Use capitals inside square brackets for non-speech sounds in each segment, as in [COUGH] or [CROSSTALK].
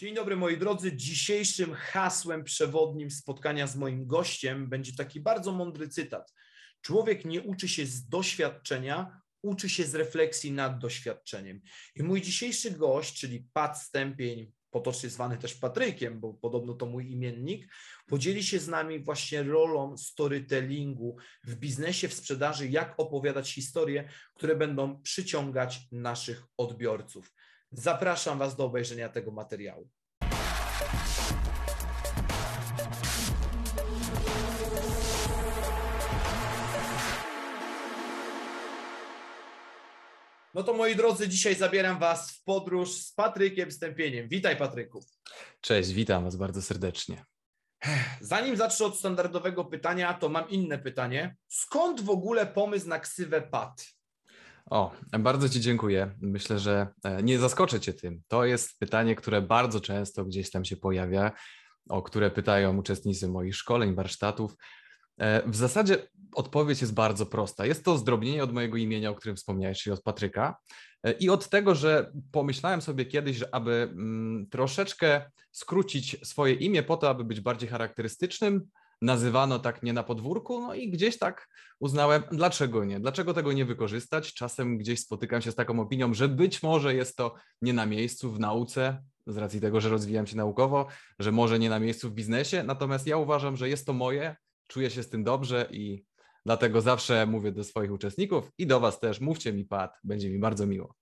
Dzień dobry moi drodzy. Dzisiejszym hasłem przewodnim spotkania z moim gościem będzie taki bardzo mądry cytat. Człowiek nie uczy się z doświadczenia, uczy się z refleksji nad doświadczeniem. I mój dzisiejszy gość, czyli Pat Stępień, potocznie zwany też Patrykiem, bo podobno to mój imiennik, podzieli się z nami właśnie rolą storytellingu w biznesie, w sprzedaży, jak opowiadać historie, które będą przyciągać naszych odbiorców. Zapraszam Was do obejrzenia tego materiału. No to moi drodzy, dzisiaj zabieram Was w podróż z Patrykiem Stępieniem. Witaj Patryku. Cześć, witam Was bardzo serdecznie. Zanim zacznę od standardowego pytania, to mam inne pytanie. Skąd w ogóle pomysł na ksywę PAT? O, bardzo Ci dziękuję. Myślę, że e, nie zaskoczę Cię tym. To jest pytanie, które bardzo często gdzieś tam się pojawia, o które pytają uczestnicy moich szkoleń, warsztatów. E, w zasadzie odpowiedź jest bardzo prosta. Jest to zdrobnienie od mojego imienia, o którym wspomniałeś, czyli od Patryka. E, I od tego, że pomyślałem sobie kiedyś, że aby mm, troszeczkę skrócić swoje imię po to, aby być bardziej charakterystycznym, nazywano tak nie na podwórku, no i gdzieś tak uznałem, dlaczego nie? Dlaczego tego nie wykorzystać? Czasem gdzieś spotykam się z taką opinią, że być może jest to nie na miejscu w nauce, z racji tego, że rozwijam się naukowo, że może nie na miejscu w biznesie, natomiast ja uważam, że jest to moje, czuję się z tym dobrze i dlatego zawsze mówię do swoich uczestników i do Was też, mówcie mi Pat, będzie mi bardzo miło.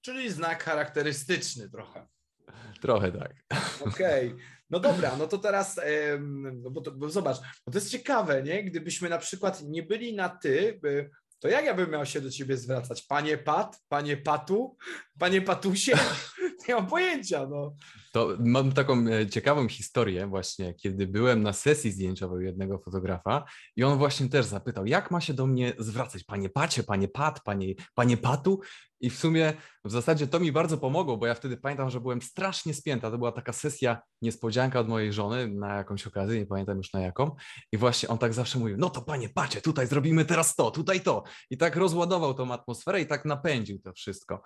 Czyli znak charakterystyczny trochę. Trochę tak. Okej, okay. No dobra, no to teraz, no bo, to, bo zobacz, bo to jest ciekawe, nie? Gdybyśmy na przykład nie byli na ty, to jak ja bym miał się do ciebie zwracać? Panie Pat, panie Patu, panie Patusie? [LAUGHS] Nie mam pojęcia, no. To mam taką e, ciekawą historię właśnie, kiedy byłem na sesji zdjęciowej jednego fotografa i on właśnie też zapytał, jak ma się do mnie zwracać, panie Pacie, panie Pat, panie, panie Patu i w sumie w zasadzie to mi bardzo pomogło, bo ja wtedy pamiętam, że byłem strasznie spięta. To była taka sesja niespodzianka od mojej żony na jakąś okazję, nie pamiętam już na jaką. I właśnie on tak zawsze mówił: No to panie, pacie, tutaj zrobimy teraz to, tutaj to. I tak rozładował tą atmosferę i tak napędził to wszystko.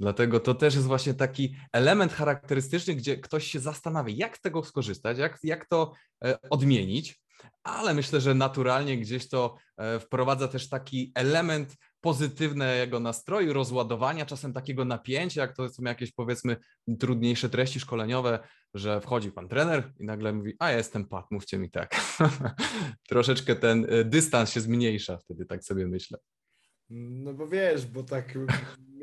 Dlatego to też jest właśnie taki element charakterystyczny, gdzie ktoś się zastanawia, jak z tego skorzystać, jak, jak to e, odmienić ale myślę, że naturalnie gdzieś to e, wprowadza też taki element pozytywnego nastroju, rozładowania, czasem takiego napięcia, jak to są jakieś powiedzmy trudniejsze treści szkoleniowe, że wchodzi pan trener i nagle mówi, a ja jestem pat, mówcie mi tak. [LAUGHS] Troszeczkę ten e, dystans się zmniejsza wtedy, tak sobie myślę. No bo wiesz, bo tak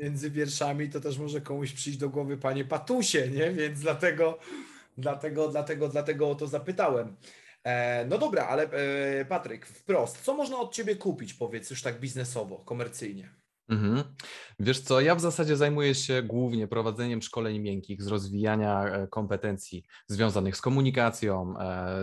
między wierszami to też może komuś przyjść do głowy panie Patusie, nie? Więc dlatego, dlatego, dlatego, dlatego o to zapytałem. E, no dobra, ale e, Patryk, wprost, co można od Ciebie kupić, powiedz już tak biznesowo, komercyjnie? Mhm. Wiesz co, ja w zasadzie zajmuję się głównie prowadzeniem szkoleń miękkich, z rozwijania e, kompetencji związanych z komunikacją,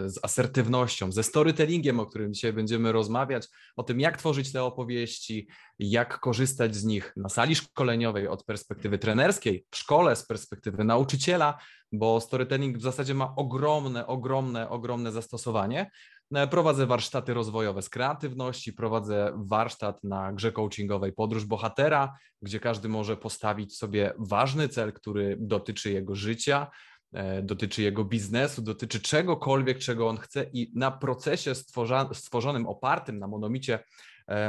z asertywnością, ze storytellingiem, o którym dzisiaj będziemy rozmawiać, o tym, jak tworzyć te opowieści, jak korzystać z nich na sali szkoleniowej od perspektywy trenerskiej, w szkole z perspektywy nauczyciela, bo storytelling w zasadzie ma ogromne, ogromne, ogromne zastosowanie. E, prowadzę warsztaty rozwojowe z kreatywności, prowadzę warsztat na grze coachingowej Podróż Bohatera, gdzie każdy może postawić sobie ważny cel, który dotyczy jego życia, e, dotyczy jego biznesu, dotyczy czegokolwiek, czego on chce i na procesie stworzonym, opartym na monomicie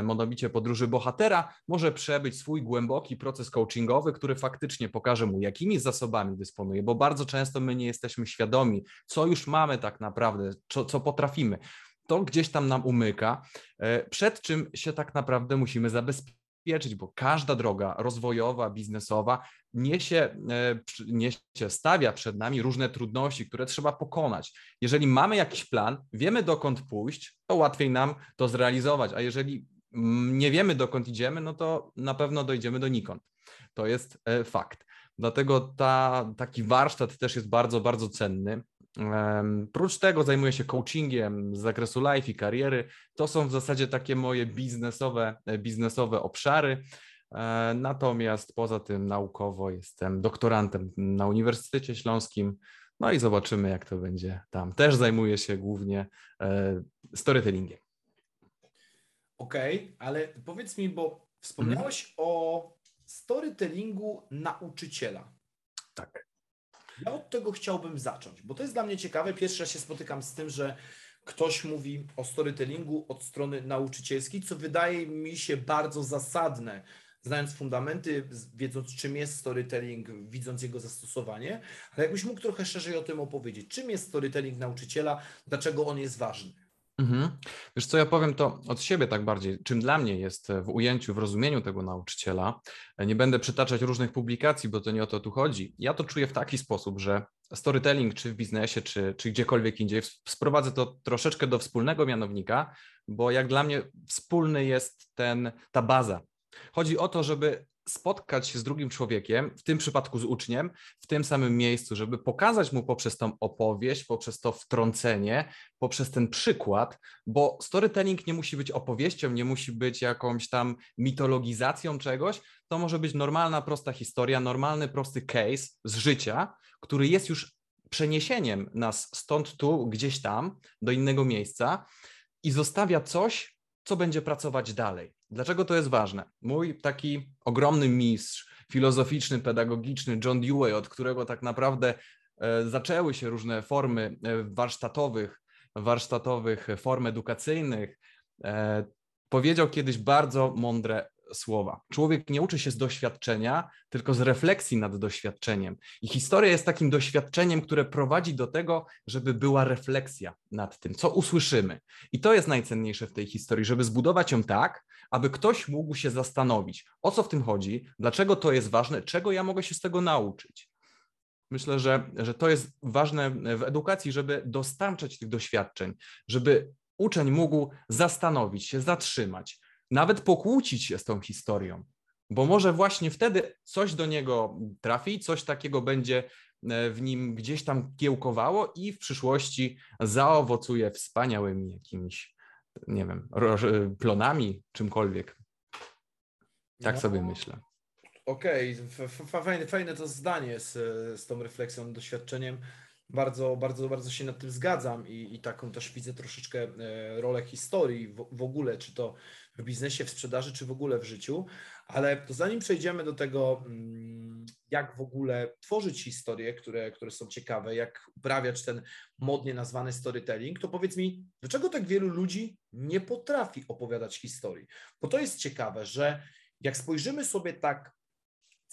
monobicie podróży bohatera, może przebyć swój głęboki proces coachingowy, który faktycznie pokaże mu, jakimi zasobami dysponuje, bo bardzo często my nie jesteśmy świadomi, co już mamy tak naprawdę, co, co potrafimy. To gdzieś tam nam umyka, e, przed czym się tak naprawdę musimy zabezpieczyć bo każda droga rozwojowa, biznesowa niesie, e, niesie, stawia przed nami różne trudności, które trzeba pokonać. Jeżeli mamy jakiś plan, wiemy dokąd pójść, to łatwiej nam to zrealizować, a jeżeli nie wiemy dokąd idziemy, no to na pewno dojdziemy do nikąd. To jest e, fakt. Dlatego ta, taki warsztat też jest bardzo, bardzo cenny. Prócz tego zajmuję się coachingiem z zakresu life i kariery. To są w zasadzie takie moje biznesowe, e, biznesowe obszary. E, natomiast poza tym naukowo jestem doktorantem na Uniwersytecie Śląskim. No i zobaczymy, jak to będzie tam. Też zajmuję się głównie e, storytellingiem. Okej, okay, ale powiedz mi, bo wspomniałeś mhm. o storytellingu nauczyciela. Tak. Ja od tego chciałbym zacząć, bo to jest dla mnie ciekawe. Pierwszy raz się spotykam z tym, że ktoś mówi o storytellingu od strony nauczycielskiej, co wydaje mi się bardzo zasadne, znając fundamenty, wiedząc czym jest storytelling, widząc jego zastosowanie, ale jakbyś mógł trochę szerzej o tym opowiedzieć. Czym jest storytelling nauczyciela, dlaczego on jest ważny? Mhm. Wiesz co, ja powiem to od siebie tak bardziej, czym dla mnie jest w ujęciu, w rozumieniu tego nauczyciela. Nie będę przytaczać różnych publikacji, bo to nie o to tu chodzi. Ja to czuję w taki sposób, że storytelling, czy w biznesie, czy, czy gdziekolwiek indziej, sprowadzę to troszeczkę do wspólnego mianownika, bo jak dla mnie wspólny jest ten, ta baza. Chodzi o to, żeby spotkać się z drugim człowiekiem, w tym przypadku z uczniem, w tym samym miejscu, żeby pokazać mu poprzez tą opowieść, poprzez to wtrącenie, poprzez ten przykład, bo storytelling nie musi być opowieścią, nie musi być jakąś tam mitologizacją czegoś, to może być normalna, prosta historia, normalny, prosty case z życia, który jest już przeniesieniem nas stąd tu, gdzieś tam, do innego miejsca i zostawia coś, co będzie pracować dalej. Dlaczego to jest ważne? Mój taki ogromny mistrz filozoficzny, pedagogiczny, John Dewey, od którego tak naprawdę e, zaczęły się różne formy e, warsztatowych, warsztatowych form edukacyjnych, e, powiedział kiedyś bardzo mądre słowa. Człowiek nie uczy się z doświadczenia, tylko z refleksji nad doświadczeniem. I historia jest takim doświadczeniem, które prowadzi do tego, żeby była refleksja nad tym, co usłyszymy. I to jest najcenniejsze w tej historii, żeby zbudować ją tak, aby ktoś mógł się zastanowić, o co w tym chodzi, dlaczego to jest ważne, czego ja mogę się z tego nauczyć. Myślę, że, że to jest ważne w edukacji, żeby dostarczać tych doświadczeń, żeby uczeń mógł zastanowić się, zatrzymać, nawet pokłócić się z tą historią, bo może właśnie wtedy coś do niego trafi, coś takiego będzie e, w nim gdzieś tam kiełkowało i w przyszłości zaowocuje wspaniałymi jakimiś, nie wiem, plonami, czymkolwiek. Tak no, sobie myślę. Okej, okay. fajne, fajne to zdanie z, z tą refleksją, doświadczeniem. Bardzo, bardzo, bardzo się nad tym zgadzam i, i taką też widzę troszeczkę e, rolę historii w, w ogóle, czy to w biznesie, w sprzedaży, czy w ogóle w życiu. Ale to zanim przejdziemy do tego, mm, jak w ogóle tworzyć historie, które, które są ciekawe, jak uprawiać ten modnie nazwany storytelling, to powiedz mi, dlaczego tak wielu ludzi nie potrafi opowiadać historii? Bo to jest ciekawe, że jak spojrzymy sobie tak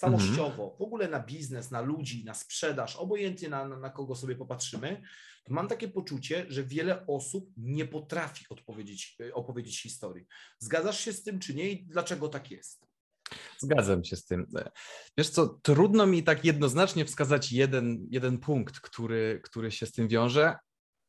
całościowo, mhm. w ogóle na biznes, na ludzi, na sprzedaż, obojętnie na, na kogo sobie popatrzymy, to mam takie poczucie, że wiele osób nie potrafi odpowiedzieć, opowiedzieć historii. Zgadzasz się z tym, czy nie i dlaczego tak jest? Zgadzam się z tym. Wiesz co, trudno mi tak jednoznacznie wskazać jeden, jeden punkt, który, który się z tym wiąże,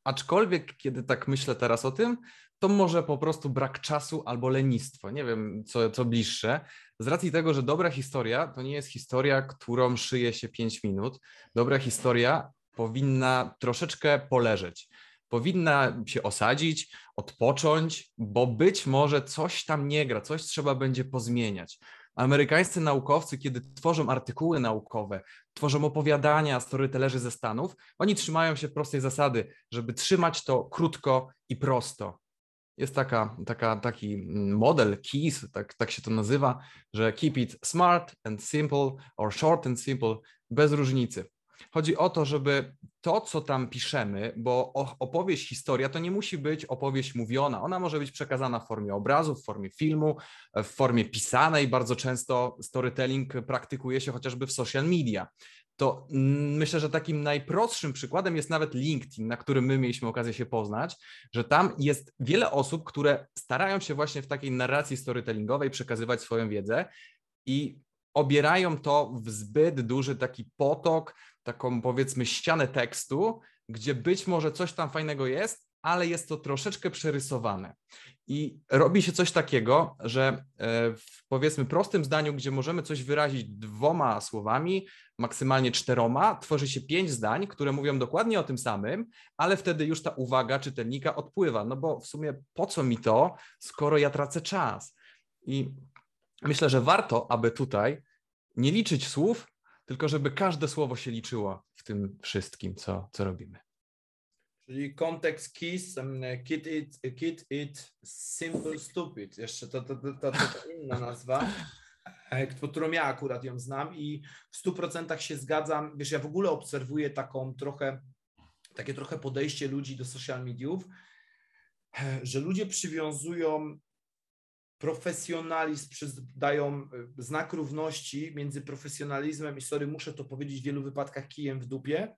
aczkolwiek kiedy tak myślę teraz o tym, to może po prostu brak czasu albo lenistwo. Nie wiem, co, co bliższe. Z racji tego, że dobra historia to nie jest historia, którą szyje się 5 minut. Dobra historia powinna troszeczkę poleżeć. Powinna się osadzić, odpocząć, bo być może coś tam nie gra, coś trzeba będzie pozmieniać. Amerykańscy naukowcy, kiedy tworzą artykuły naukowe, tworzą opowiadania, storytellerzy ze Stanów, oni trzymają się prostej zasady, żeby trzymać to krótko i prosto. Jest taka, taka, taki model, KEYS, tak, tak się to nazywa, że keep it smart and simple or short and simple, bez różnicy. Chodzi o to, żeby to, co tam piszemy, bo opowieść, historia to nie musi być opowieść mówiona. Ona może być przekazana w formie obrazu, w formie filmu, w formie pisanej. Bardzo często storytelling praktykuje się chociażby w social media to myślę, że takim najprostszym przykładem jest nawet LinkedIn, na którym my mieliśmy okazję się poznać, że tam jest wiele osób, które starają się właśnie w takiej narracji storytellingowej przekazywać swoją wiedzę i obierają to w zbyt duży taki potok, taką powiedzmy ścianę tekstu, gdzie być może coś tam fajnego jest, ale jest to troszeczkę przerysowane. I robi się coś takiego, że e, w powiedzmy prostym zdaniu, gdzie możemy coś wyrazić dwoma słowami, maksymalnie czteroma, tworzy się pięć zdań, które mówią dokładnie o tym samym, ale wtedy już ta uwaga czytelnika odpływa. No bo w sumie po co mi to, skoro ja tracę czas? I myślę, że warto, aby tutaj nie liczyć słów, tylko żeby każde słowo się liczyło w tym wszystkim, co, co robimy. Czyli kontekst KISS, kid it, kid it simple stupid. Jeszcze to, to, to, to, to inna nazwa. pod którą ja akurat ją znam i w 100% się zgadzam. Wiesz, ja w ogóle obserwuję taką trochę, takie trochę podejście ludzi do social mediów, że ludzie przywiązują profesjonalizm, dają e, znak równości między profesjonalizmem i, sorry, muszę to powiedzieć w wielu wypadkach, kijem w dupie,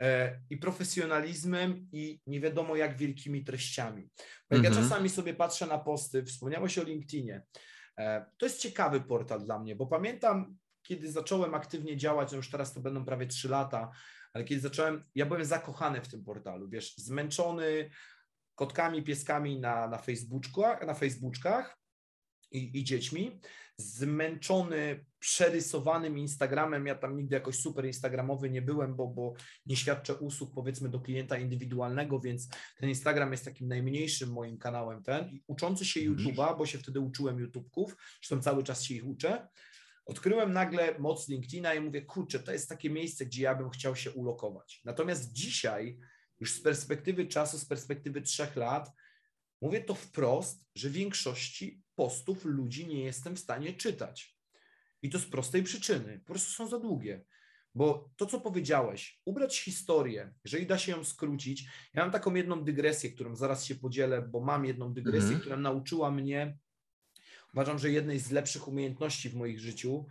e, i profesjonalizmem i nie wiadomo jak wielkimi treściami. Bo jak ja mhm. czasami sobie patrzę na posty, wspomniałeś o LinkedInie, e, to jest ciekawy portal dla mnie, bo pamiętam, kiedy zacząłem aktywnie działać, no już teraz to będą prawie trzy lata, ale kiedy zacząłem, ja byłem zakochany w tym portalu, wiesz, zmęczony kotkami, pieskami na, na, Facebookach, na Facebookach, i, i dziećmi, zmęczony przerysowanym Instagramem. Ja tam nigdy jakoś super Instagramowy nie byłem, bo, bo nie świadczę usług powiedzmy do klienta indywidualnego, więc ten Instagram jest takim najmniejszym moim kanałem ten. I uczący się mhm. YouTube'a, bo się wtedy uczyłem YouTubeków, zresztą cały czas się ich uczę. Odkryłem nagle moc LinkedIna i mówię, kurczę, to jest takie miejsce, gdzie ja bym chciał się ulokować. Natomiast dzisiaj, już z perspektywy czasu, z perspektywy trzech lat, mówię to wprost, że większości postów ludzi nie jestem w stanie czytać. I to z prostej przyczyny, po prostu są za długie. Bo to, co powiedziałeś, ubrać historię, jeżeli da się ją skrócić. Ja mam taką jedną dygresję, którą zaraz się podzielę, bo mam jedną dygresję, mm -hmm. która nauczyła mnie, uważam, że jednej z lepszych umiejętności w moich życiu,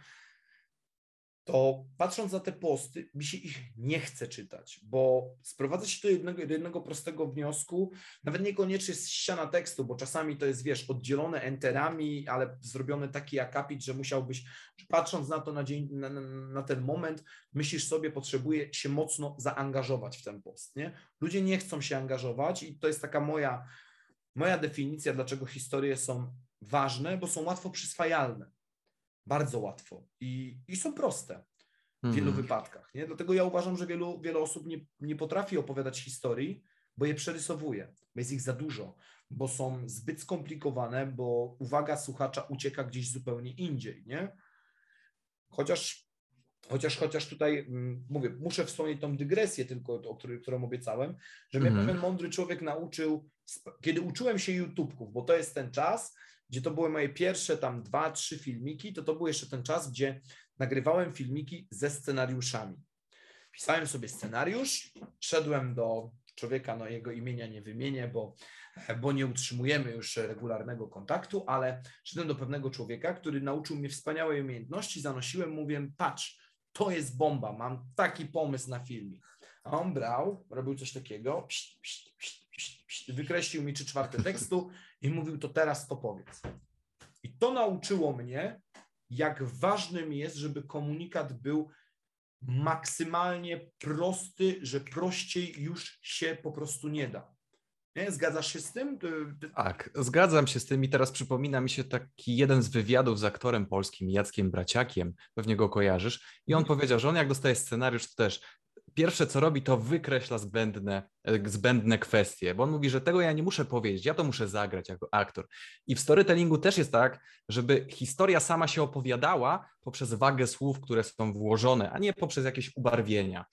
to patrząc na te posty, mi się ich nie chce czytać, bo sprowadza się do jednego, do jednego prostego wniosku, nawet niekoniecznie z ściana tekstu, bo czasami to jest, wiesz, oddzielone enterami, ale zrobione taki akapit, że musiałbyś, patrząc na to na, dzień, na, na ten moment, myślisz sobie, potrzebuje się mocno zaangażować w ten post, nie? Ludzie nie chcą się angażować i to jest taka moja, moja definicja, dlaczego historie są ważne, bo są łatwo przyswajalne bardzo łatwo i, i są proste w wielu mm. wypadkach. Nie? Dlatego ja uważam, że wielu, wiele osób nie, nie potrafi opowiadać historii, bo je przerysowuje, bo jest ich za dużo, bo są zbyt skomplikowane, bo uwaga słuchacza ucieka gdzieś zupełnie indziej. Nie? Chociaż Chociaż, chociaż tutaj mm, mówię, muszę wspomnieć tą dygresję tylko, o której, którą obiecałem, że mnie mm. pewien mądry człowiek nauczył, kiedy uczyłem się YouTubeków, bo to jest ten czas, gdzie to były moje pierwsze tam dwa, trzy filmiki, to to był jeszcze ten czas, gdzie nagrywałem filmiki ze scenariuszami. Pisałem sobie scenariusz, szedłem do człowieka, no jego imienia nie wymienię, bo, bo nie utrzymujemy już regularnego kontaktu, ale szedłem do pewnego człowieka, który nauczył mnie wspaniałej umiejętności, zanosiłem, mówię, patrz, to jest bomba, mam taki pomysł na filmik. A on brał, robił coś takiego, psz, psz, psz, wykreślił mi trzy czwarte tekstu i mówił, to teraz to powiedz. I to nauczyło mnie, jak ważnym jest, żeby komunikat był maksymalnie prosty, że prościej już się po prostu nie da. Nie? Zgadzasz się z tym? Tak, zgadzam się z tym i teraz przypomina mi się taki jeden z wywiadów z aktorem polskim Jackiem Braciakiem, pewnie go kojarzysz, i on mhm. powiedział, że on jak dostaje scenariusz, to też pierwsze co robi, to wykreśla zbędne, e, zbędne kwestie, bo on mówi, że tego ja nie muszę powiedzieć, ja to muszę zagrać jako aktor. I w storytellingu też jest tak, żeby historia sama się opowiadała poprzez wagę słów, które są włożone, a nie poprzez jakieś ubarwienia.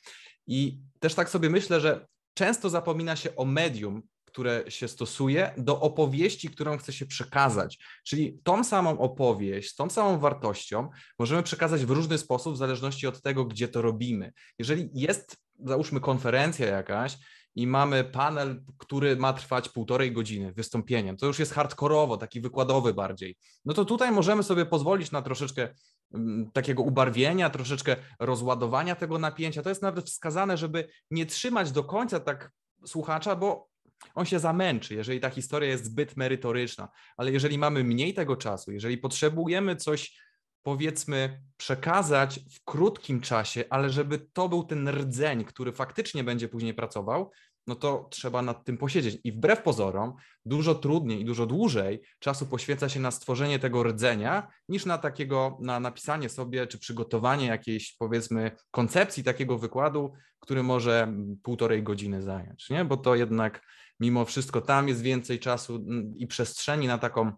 I też tak sobie myślę, że często zapomina się o medium, które się stosuje, do opowieści, którą chce się przekazać. Czyli tą samą opowieść, tą samą wartością możemy przekazać w różny sposób, w zależności od tego, gdzie to robimy. Jeżeli jest, załóżmy, konferencja jakaś, i mamy panel, który ma trwać półtorej godziny wystąpieniem. To już jest hardkorowo, taki wykładowy bardziej. No to tutaj możemy sobie pozwolić na troszeczkę mm, takiego ubarwienia, troszeczkę rozładowania tego napięcia. To jest nawet wskazane, żeby nie trzymać do końca tak słuchacza, bo on się zamęczy, jeżeli ta historia jest zbyt merytoryczna, ale jeżeli mamy mniej tego czasu, jeżeli potrzebujemy coś, powiedzmy, przekazać w krótkim czasie, ale żeby to był ten rdzeń, który faktycznie będzie później pracował, no to trzeba nad tym posiedzieć. I wbrew pozorom, dużo trudniej i dużo dłużej czasu poświęca się na stworzenie tego rdzenia, niż na takiego, na napisanie sobie, czy przygotowanie jakiejś, powiedzmy, koncepcji takiego wykładu, który może półtorej godziny zająć, nie? Bo to jednak mimo wszystko tam jest więcej czasu i przestrzeni na taką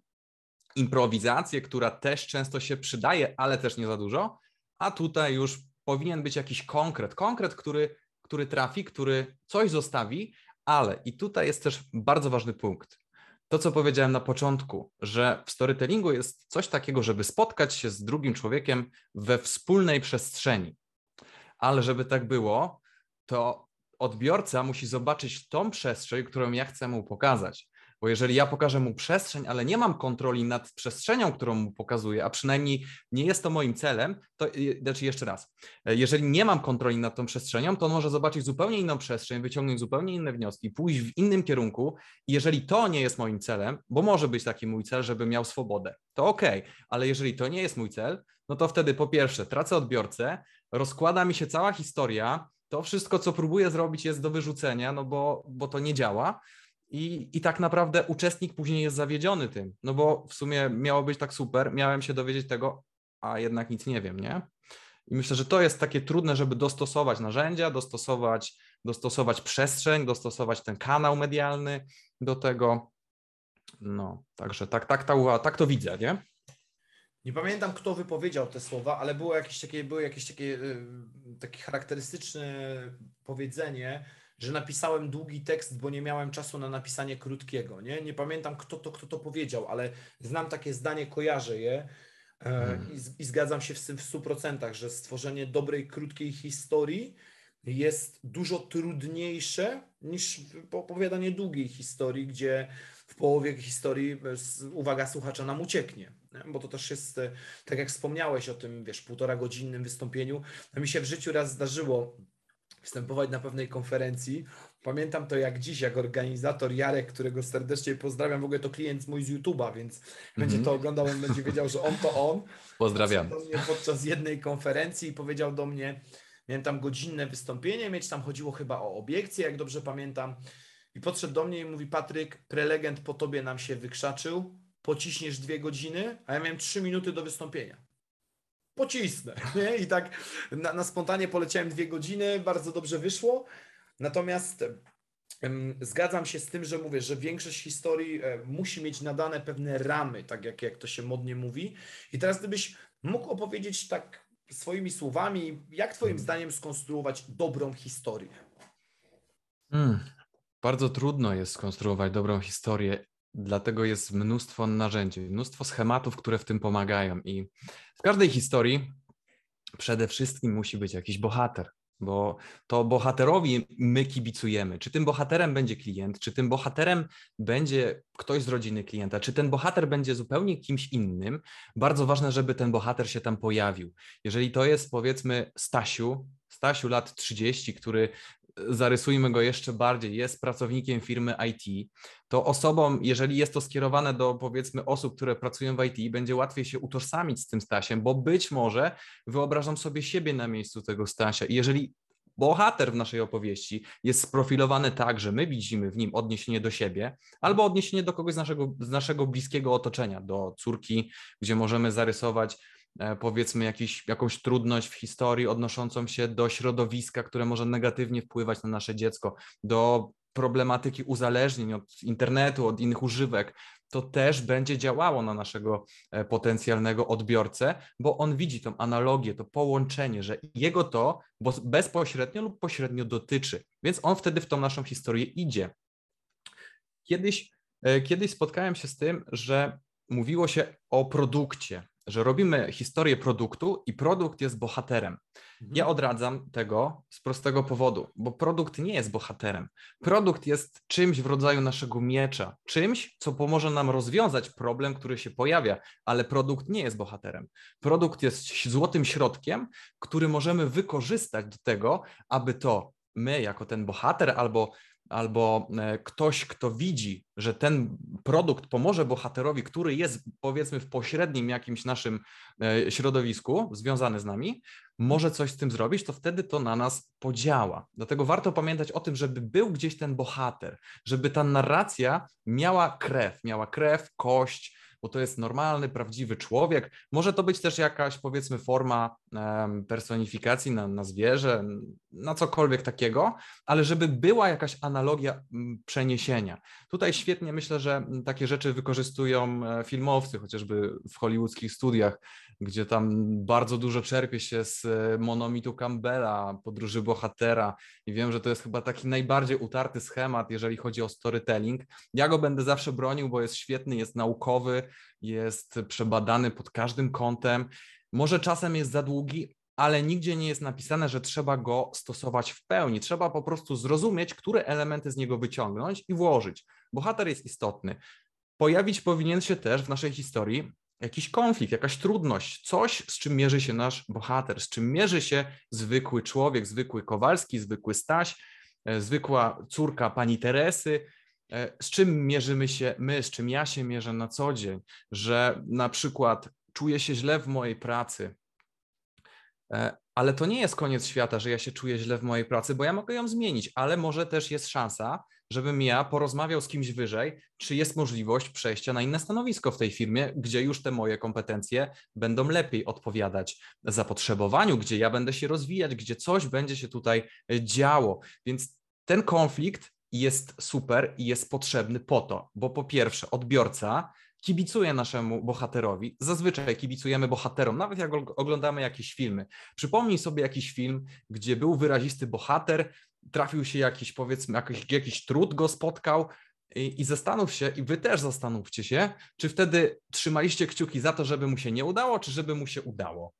improwizację, która też często się przydaje, ale też nie za dużo, a tutaj już powinien być jakiś konkret, konkret, który, który trafi, który coś zostawi, ale i tutaj jest też bardzo ważny punkt. to, co powiedziałem na początku, że w storytellingu jest coś takiego, żeby spotkać się z drugim człowiekiem we wspólnej przestrzeni. Ale żeby tak było, to odbiorca musi zobaczyć tą przestrzeń, którą ja chcę mu pokazać. Bo jeżeli ja pokażę mu przestrzeń, ale nie mam kontroli nad przestrzenią, którą mu pokazuję, a przynajmniej nie jest to moim celem, to znaczy jeszcze raz, jeżeli nie mam kontroli nad tą przestrzenią, to on może zobaczyć zupełnie inną przestrzeń, wyciągnąć zupełnie inne wnioski, pójść w innym kierunku. I jeżeli to nie jest moim celem, bo może być taki mój cel, żeby miał swobodę, to ok, ale jeżeli to nie jest mój cel, no to wtedy po pierwsze tracę odbiorcę, rozkłada mi się cała historia, to wszystko, co próbuję zrobić, jest do wyrzucenia, no bo, bo to nie działa. I, I tak naprawdę uczestnik później jest zawiedziony tym, no bo w sumie miało być tak super, miałem się dowiedzieć tego, a jednak nic nie wiem, nie? I myślę, że to jest takie trudne, żeby dostosować narzędzia, dostosować, dostosować przestrzeń, dostosować ten kanał medialny do tego. No, także tak, tak, tak, tak to widzę, nie? Nie pamiętam, kto wypowiedział te słowa, ale było jakieś takie, było jakieś takie, y, takie charakterystyczne powiedzenie, że napisałem długi tekst, bo nie miałem czasu na napisanie krótkiego. Nie, nie pamiętam, kto to, kto to powiedział, ale znam takie zdanie, kojarzę je. E, hmm. I, I, zgadzam się z tym w 100%, że stworzenie dobrej, krótkiej historii jest dużo trudniejsze niż opowiadanie długiej historii, gdzie w połowie historii, uwaga słuchacza, nam ucieknie. Bo to też jest, e, tak jak wspomniałeś o tym, wiesz, półtora godzinnym wystąpieniu. No mi się w życiu raz zdarzyło występować na pewnej konferencji. Pamiętam to jak dziś, jak organizator Jarek, którego serdecznie pozdrawiam, w ogóle to klient mój z YouTube'a, więc mm -hmm. będzie to oglądał, on będzie wiedział, że on to on. Pozdrawiam. Podczas jednej konferencji i powiedział do mnie, miałem tam godzinne wystąpienie, mieć tam chodziło chyba o obiekcje, jak dobrze pamiętam. I podszedł do mnie i mówi, Patryk, prelegent po tobie nam się wykrzaczył, pociśniesz dwie godziny, a ja miałem trzy minuty do wystąpienia pocisnę. [LAUGHS] Nie? I tak na, na spontanie poleciałem dwie godziny, bardzo dobrze wyszło. Natomiast Zgadzam się z tym, że mówię, że większość historii e, musi mieć nadane pewne ramy, tak jak, jak to się modnie mówi. I teraz gdybyś mógł opowiedzieć tak swoimi słowami, jak Twoim zdaniem skonstruować dobrą historię? Hmm. Bardzo trudno jest skonstruować dobrą historię. Dlatego jest mnóstwo narzędzi, mnóstwo schematów, które w tym pomagają. I w każdej historii przede wszystkim musi być jakiś bohater, bo to bohaterowi my kibicujemy. Czy tym bohaterem będzie klient, czy tym bohaterem będzie ktoś z rodziny klienta, czy ten bohater będzie zupełnie kimś innym. Bardzo ważne, żeby ten bohater się tam pojawił. Jeżeli to jest powiedzmy Stasiu, Stasiu lat 30, który zarysujmy go jeszcze bardziej, jest pracownikiem firmy IT, to osobom, jeżeli jest to skierowane do powiedzmy osób, które pracują w IT, będzie łatwiej się utożsamić z tym Stasiem, bo być może wyobrażam sobie siebie na miejscu tego Stasia. I jeżeli bohater w naszej opowieści jest sprofilowany tak, że my widzimy w nim odniesienie do siebie albo odniesienie do kogoś z naszego, z naszego bliskiego otoczenia, do córki, gdzie możemy zarysować powiedzmy jakiś, jakąś trudność w historii odnoszącą się do środowiska, które może negatywnie wpływać na nasze dziecko, do problematyki uzależnień od internetu, od innych używek, to też będzie działało na naszego e, potencjalnego odbiorcę, bo on widzi tą analogię, to połączenie, że jego to bezpośrednio lub pośrednio dotyczy, więc on wtedy w tą naszą historię idzie. Kiedyś, e, kiedyś spotkałem się z tym, że mówiło się o produkcie, że robimy historię produktu i produkt jest bohaterem. Mhm. Ja odradzam tego z prostego powodu, bo produkt nie jest bohaterem. Produkt jest czymś w rodzaju naszego miecza, czymś, co pomoże nam rozwiązać problem, który się pojawia, ale produkt nie jest bohaterem. Produkt jest złotym środkiem, który możemy wykorzystać do tego, aby to my, jako ten bohater albo albo e, ktoś, kto widzi, że ten produkt pomoże bohaterowi, który jest powiedzmy w pośrednim jakimś naszym e, środowisku związany z nami, może coś z tym zrobić, to wtedy to na nas podziała. Dlatego warto pamiętać o tym, żeby był gdzieś ten bohater, żeby ta narracja miała krew, miała krew, kość, bo to jest normalny, prawdziwy człowiek. Może to być też jakaś, powiedzmy, forma personifikacji na, na zwierzę, na cokolwiek takiego, ale żeby była jakaś analogia przeniesienia. Tutaj świetnie myślę, że takie rzeczy wykorzystują e, filmowcy, chociażby w hollywoodzkich studiach, gdzie tam bardzo dużo czerpie się z e, monomitu Campbella, podróży bohatera i wiem, że to jest chyba taki najbardziej utarty schemat, jeżeli chodzi o storytelling. Ja go będę zawsze bronił, bo jest świetny, jest naukowy, jest przebadany pod każdym kątem. Może czasem jest za długi, ale nigdzie nie jest napisane, że trzeba go stosować w pełni. Trzeba po prostu zrozumieć, które elementy z niego wyciągnąć i włożyć. Bohater jest istotny. Pojawić powinien się też w naszej historii jakiś konflikt, jakaś trudność, coś, z czym mierzy się nasz bohater, z czym mierzy się zwykły człowiek, zwykły Kowalski, zwykły Staś, e, zwykła córka pani Teresy, e, z czym mierzymy się my, z czym ja się mierzę na co dzień, że na przykład czuję się źle w mojej pracy, e, ale to nie jest koniec świata, że ja się czuję źle w mojej pracy, bo ja mogę ją zmienić, ale może też jest szansa, żebym ja porozmawiał z kimś wyżej, czy jest możliwość przejścia na inne stanowisko w tej firmie, gdzie już te moje kompetencje będą lepiej odpowiadać zapotrzebowaniu, gdzie ja będę się rozwijać, gdzie coś będzie się tutaj działo. Więc ten konflikt jest super i jest potrzebny po to, bo po pierwsze, odbiorca kibicuje naszemu bohaterowi. Zazwyczaj kibicujemy bohaterom, nawet jak oglądamy jakieś filmy. Przypomnij sobie jakiś film, gdzie był wyrazisty bohater, trafił się jakiś, powiedzmy, jakiś, jakiś trud go spotkał, i, I, zastanów się, i wy też zastanówcie się, czy wtedy trzymaliście kciuki za to, żeby mu się nie udało, czy żeby mu się udało.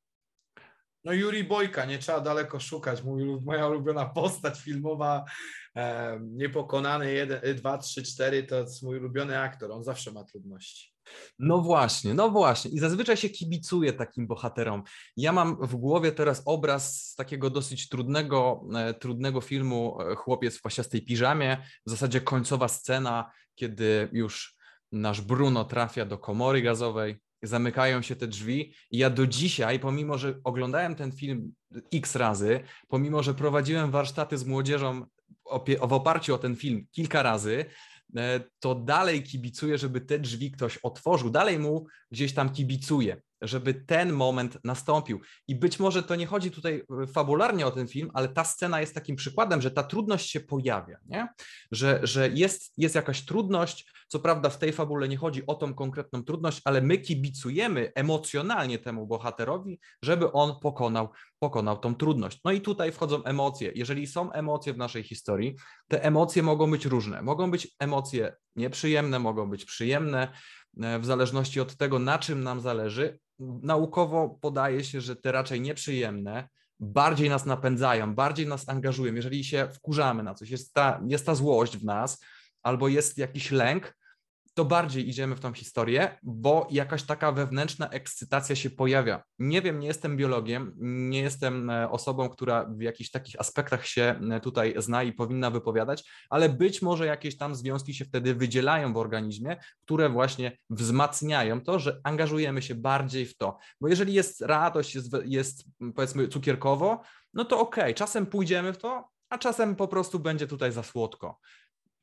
No Juri Bojka, nie trzeba daleko szukać. Mój, moja ulubiona postać filmowa, e, niepokonany 1, 2, 3, 4 to jest mój ulubiony aktor. On zawsze ma trudności. No właśnie, no właśnie. I zazwyczaj się kibicuje takim bohaterom. Ja mam w głowie teraz obraz z takiego dosyć trudnego, e, trudnego filmu e, Chłopiec w pasiastej piżamie. W zasadzie końcowa scena, kiedy już nasz Bruno trafia do komory gazowej, zamykają się te drzwi i ja do dzisiaj, pomimo że oglądałem ten film x razy, pomimo że prowadziłem warsztaty z młodzieżą w oparciu o ten film kilka razy, to dalej kibicuje, żeby te drzwi ktoś otworzył, dalej mu gdzieś tam kibicuje, żeby ten moment nastąpił. I być może to nie chodzi tutaj e, fabularnie o ten film, ale ta scena jest takim przykładem, że ta trudność się pojawia, nie? Że, że jest, jest jakaś trudność, co prawda w tej fabule nie chodzi o tą konkretną trudność, ale my kibicujemy emocjonalnie temu bohaterowi, żeby on pokonał, pokonał tą trudność. No i tutaj wchodzą emocje. Jeżeli są emocje w naszej historii, te emocje mogą być różne. Mogą być emocje nieprzyjemne, mogą być przyjemne, e, w zależności od tego, na czym nam zależy. Naukowo podaje się, że te raczej nieprzyjemne bardziej nas napędzają, bardziej nas angażują. Jeżeli się wkurzamy na coś, jest ta, jest ta złość w nas, albo jest jakiś lęk, to bardziej idziemy w tą historię, bo jakaś taka wewnętrzna ekscytacja się pojawia. Nie wiem, nie jestem biologiem, nie jestem e, osobą, która w jakichś takich aspektach się e, tutaj zna i powinna wypowiadać, ale być może jakieś tam związki się wtedy wydzielają w organizmie, które właśnie wzmacniają to, że angażujemy się bardziej w to. Bo jeżeli jest radość, jest, jest powiedzmy cukierkowo, no to okej, okay, czasem pójdziemy w to, a czasem po prostu będzie tutaj za słodko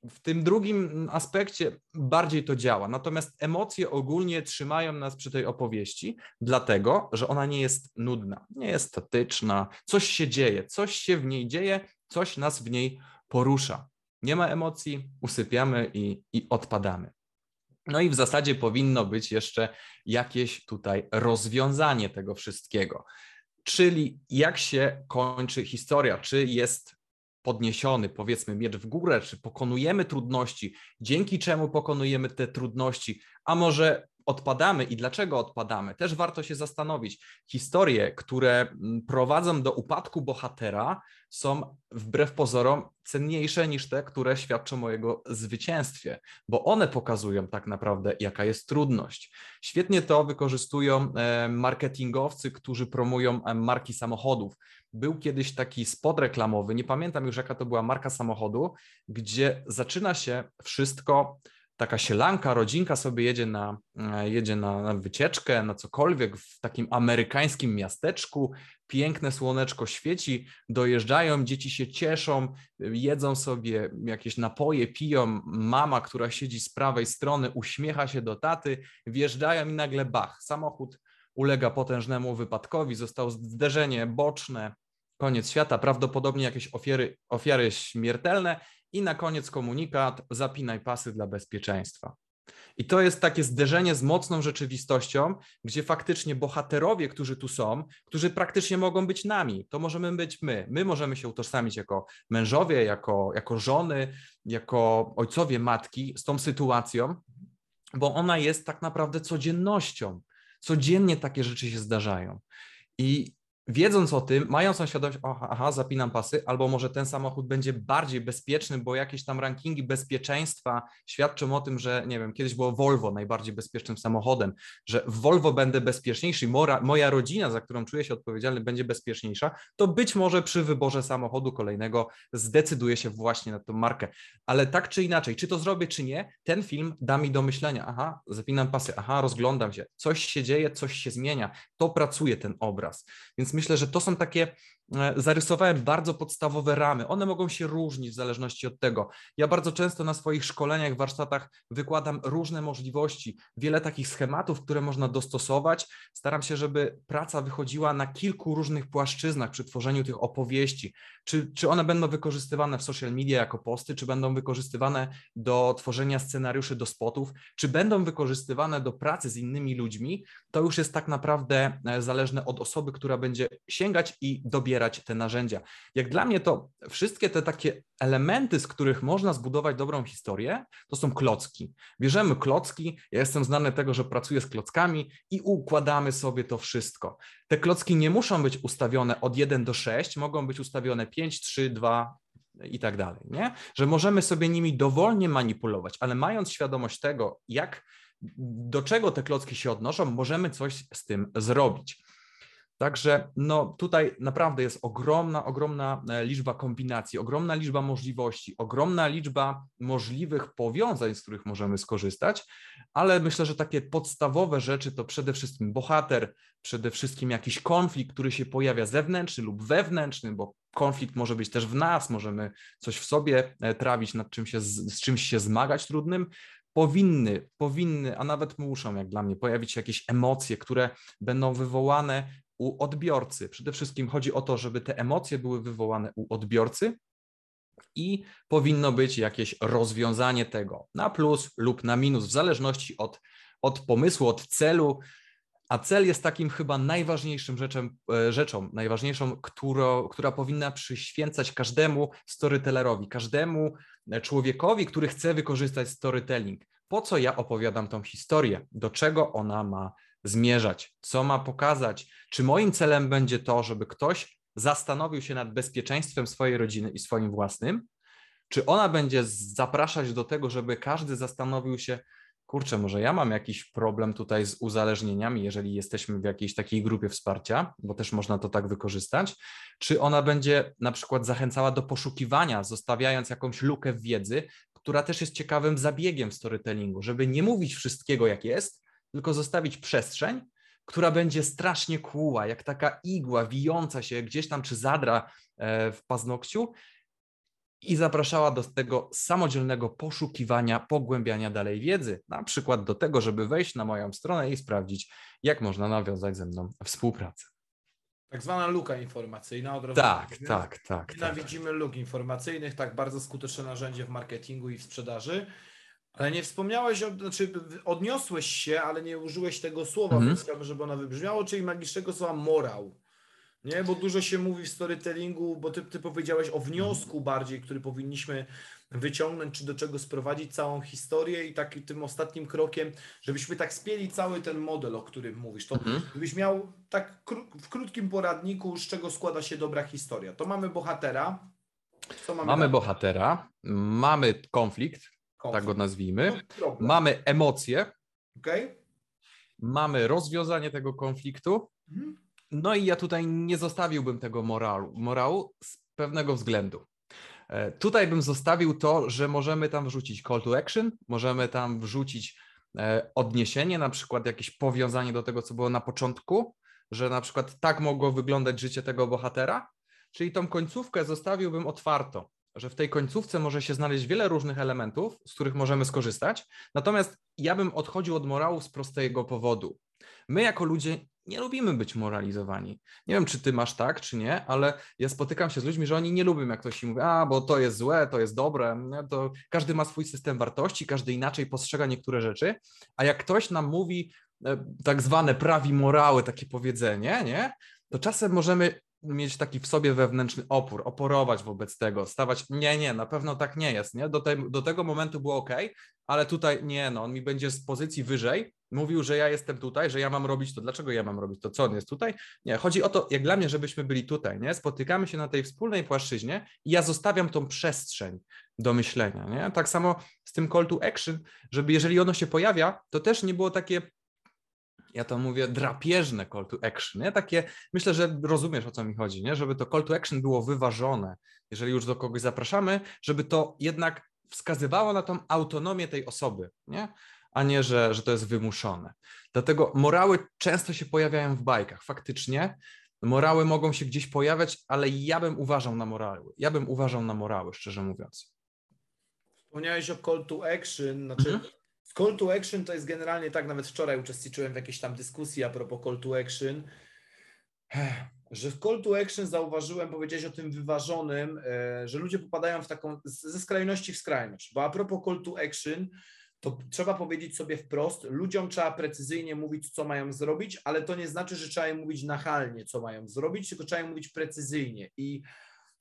w tym drugim aspekcie bardziej to działa. Natomiast emocje ogólnie trzymają nas przy tej opowieści, dlatego że ona nie jest nudna, nie jest statyczna, coś się dzieje, coś się w niej dzieje, coś nas w niej porusza. Nie ma emocji, usypiamy i, i odpadamy. No i w zasadzie powinno być jeszcze jakieś tutaj rozwiązanie tego wszystkiego. Czyli jak się kończy historia, czy jest podniesiony, powiedzmy, miecz w górę, czy pokonujemy trudności, dzięki czemu pokonujemy te trudności, a może odpadamy i dlaczego odpadamy, też warto się zastanowić. Historie, które mm, prowadzą do upadku bohatera, są wbrew pozorom cenniejsze niż te, które świadczą o jego zwycięstwie, bo one pokazują tak naprawdę, jaka jest trudność. Świetnie to wykorzystują e, marketingowcy, którzy promują e, marki samochodów. Był kiedyś taki spot reklamowy, nie pamiętam już jaka to była marka samochodu, gdzie zaczyna się wszystko taka sielanka, rodzinka sobie jedzie na, e, jedzie na, wycieczkę, na cokolwiek w takim amerykańskim miasteczku, piękne słoneczko świeci, dojeżdżają, dzieci się cieszą, jedzą sobie jakieś napoje, piją, mama, która siedzi z prawej strony, uśmiecha się do taty, wjeżdżają i nagle bach, samochód ulega potężnemu wypadkowi, zostało zderzenie boczne, koniec świata, prawdopodobnie jakieś ofiary, ofiary śmiertelne i na koniec komunikat, zapinaj pasy dla bezpieczeństwa. I to jest takie zderzenie z mocną rzeczywistością, gdzie faktycznie bohaterowie, którzy tu są, którzy praktycznie mogą być nami, to możemy być my. My możemy się utożsamić jako mężowie, jako, jako żony, jako ojcowie, matki z tą sytuacją, bo ona jest tak naprawdę codziennością. Codziennie takie rzeczy się zdarzają. I wiedząc o tym, mając tą świadomość, aha, aha, zapinam pasy, albo może ten samochód będzie bardziej bezpieczny, bo jakieś tam rankingi bezpieczeństwa świadczą o tym, że nie wiem, kiedyś było Volvo najbardziej bezpiecznym samochodem, że w Volvo będę bezpieczniejszy, mora, moja rodzina, za którą czuję się odpowiedzialny, będzie bezpieczniejsza, to być może przy wyborze samochodu kolejnego zdecyduję się właśnie na tą markę. Ale tak czy inaczej, czy to zrobię, czy nie, ten film da mi do myślenia, aha, zapinam pasy, aha, rozglądam się, coś się dzieje, coś się zmienia, to pracuje ten obraz. Więc myślę, że to są takie zarysowałem bardzo podstawowe ramy. One mogą się różnić w zależności od tego. Ja bardzo często na swoich szkoleniach, warsztatach wykładam różne możliwości, wiele takich schematów, które można dostosować. Staram się, żeby praca wychodziła na kilku różnych płaszczyznach przy tworzeniu tych opowieści. Czy, czy one będą wykorzystywane w social media jako posty, czy będą wykorzystywane do tworzenia scenariuszy do spotów, czy będą wykorzystywane do pracy z innymi ludźmi, to już jest tak naprawdę e, zależne od osoby, która będzie sięgać i dobierać dobierać te narzędzia. Jak dla mnie to wszystkie te takie elementy, z których można zbudować dobrą historię, to są klocki. Bierzemy klocki, ja jestem znany tego, że pracuję z klockami i układamy sobie to wszystko. Te klocki nie muszą być ustawione od 1 do 6, mogą być ustawione 5, 3, 2, i tak dalej, nie? Że możemy sobie nimi dowolnie manipulować, ale mając świadomość tego, jak, do czego te klocki się odnoszą, możemy coś z tym zrobić. Także no, tutaj naprawdę jest ogromna, ogromna e, liczba kombinacji, ogromna liczba możliwości, ogromna liczba możliwych powiązań, z których możemy skorzystać, ale myślę, że takie podstawowe rzeczy to przede wszystkim bohater, przede wszystkim jakiś konflikt, który się pojawia zewnętrzny lub wewnętrzny, bo konflikt może być też w nas, możemy coś w sobie e, trawić, nad czym się, z czymś się zmagać trudnym, powinny, powinny, a nawet muszą, jak dla mnie, pojawić się jakieś emocje, które będą wywołane u odbiorcy. Przede wszystkim chodzi o to, żeby te emocje były wywołane u odbiorcy i powinno być jakieś rozwiązanie tego na plus lub na minus, w zależności od, od pomysłu, od celu. A cel jest takim chyba najważniejszym rzeczą, e, rzeczą najważniejszą, którą, która powinna przyświęcać każdemu storytellerowi, każdemu człowiekowi, który chce wykorzystać storytelling. Po co ja opowiadam tą historię? Do czego ona ma zmierzać, co ma pokazać. Czy moim celem będzie to, żeby ktoś zastanowił się nad bezpieczeństwem swojej rodziny i swoim własnym, czy ona będzie zapraszać do tego, żeby każdy zastanowił się, kurczę, może ja mam jakiś problem tutaj z uzależnieniami, jeżeli jesteśmy w jakiejś takiej grupie wsparcia, bo też można to tak wykorzystać, czy ona będzie na przykład zachęcała do poszukiwania, zostawiając jakąś lukę w wiedzy, która też jest ciekawym zabiegiem w storytellingu, żeby nie mówić wszystkiego jak jest, tylko zostawić przestrzeń, która będzie strasznie kłuła, jak taka igła wijąca się gdzieś tam czy zadra e, w paznokciu i zapraszała do tego samodzielnego poszukiwania, pogłębiania dalej wiedzy, na przykład do tego, żeby wejść na moją stronę i sprawdzić, jak można nawiązać ze mną współpracę. Tak zwana luka informacyjna. Od razu tak, tak, tak, tak. Nienawidzimy tak. luk informacyjnych, tak bardzo skuteczne narzędzie w marketingu i w sprzedaży. Ale nie wspomniałeś, o, znaczy odniosłeś się, ale nie użyłeś tego słowa, -hmm. więc chciałbym, żeby ono wybrzmiało, czyli magicznego słowa morał. Nie, bo dużo się mówi w storytellingu, bo ty, ty powiedziałeś o wniosku bardziej, który powinniśmy wyciągnąć, czy do czego sprowadzić całą historię i takim tym ostatnim krokiem, żebyśmy tak spieli cały ten model, o którym mówisz. To mhm. gdybyś miał tak w krótkim poradniku, z czego składa się dobra historia. To mamy bohatera. Mamy mamy bohatera, mamy konflikt. Tak go nazwijmy, mamy emocje, okay. mamy rozwiązanie tego konfliktu, mhm. no i ja tutaj nie zostawiłbym tego morału, morału z pewnego względu. E, tutaj bym zostawił to, że możemy tam wrzucić call to action, możemy tam wrzucić e, odniesienie, na przykład jakieś powiązanie do tego, co było na początku, że na przykład tak mogło wyglądać życie tego bohatera, czyli tą końcówkę zostawiłbym otwartą, że w tej końcówce może się znaleźć wiele różnych elementów, z których możemy skorzystać. Natomiast ja bym odchodził od morału z prostego powodu. My jako ludzie nie lubimy być moralizowani. Nie wiem, czy ty masz tak, czy nie, ale ja spotykam się z ludźmi, że oni nie lubią, jak ktoś im mówi, a bo to jest złe, to jest dobre. To każdy ma swój system wartości, każdy inaczej postrzega niektóre rzeczy, a jak ktoś nam mówi e, tak zwane prawi morały, takie powiedzenie, nie? to czasem możemy mieć taki w sobie wewnętrzny opór, oporować wobec tego, stawać, nie, nie, na pewno tak nie jest, nie? Do, te, do tego momentu było ok, ale tutaj nie, no, on mi będzie z pozycji wyżej mówił, że ja jestem tutaj, że ja mam robić to. Dlaczego ja mam robić to? Co on jest tutaj? Nie, chodzi o to, jak dla mnie, żebyśmy byli tutaj, nie? Spotykamy się na tej wspólnej płaszczyźnie i ja zostawiam tą przestrzeń do myślenia, nie? Tak samo z tym call to action, żeby jeżeli ono się pojawia, to też nie było takie ja to mówię, drapieżne call to action, nie? Takie, myślę, że rozumiesz o co mi chodzi, nie? Żeby to call to action było wyważone, jeżeli już do kogoś zapraszamy, żeby to jednak wskazywało na tą autonomię tej osoby, nie? A nie, że, że to jest wymuszone. Dlatego morały często się pojawiają w bajkach. Faktycznie morały mogą się gdzieś pojawiać, ale ja bym uważał na morały. Ja bym uważał na morały, szczerze mówiąc. Wspomniałeś o call to action, znaczy mhm. Call to action to jest generalnie tak, nawet wczoraj uczestniczyłem w jakiejś tam dyskusji a propos call to action, że w call to action zauważyłem, powiedziałeś o tym wyważonym, e, że ludzie popadają w taką, ze skrajności w skrajność, bo a propos call to action, to trzeba powiedzieć sobie wprost, ludziom trzeba precyzyjnie mówić, co mają zrobić, ale to nie znaczy, że trzeba im mówić nachalnie, co mają zrobić, tylko trzeba im mówić precyzyjnie. I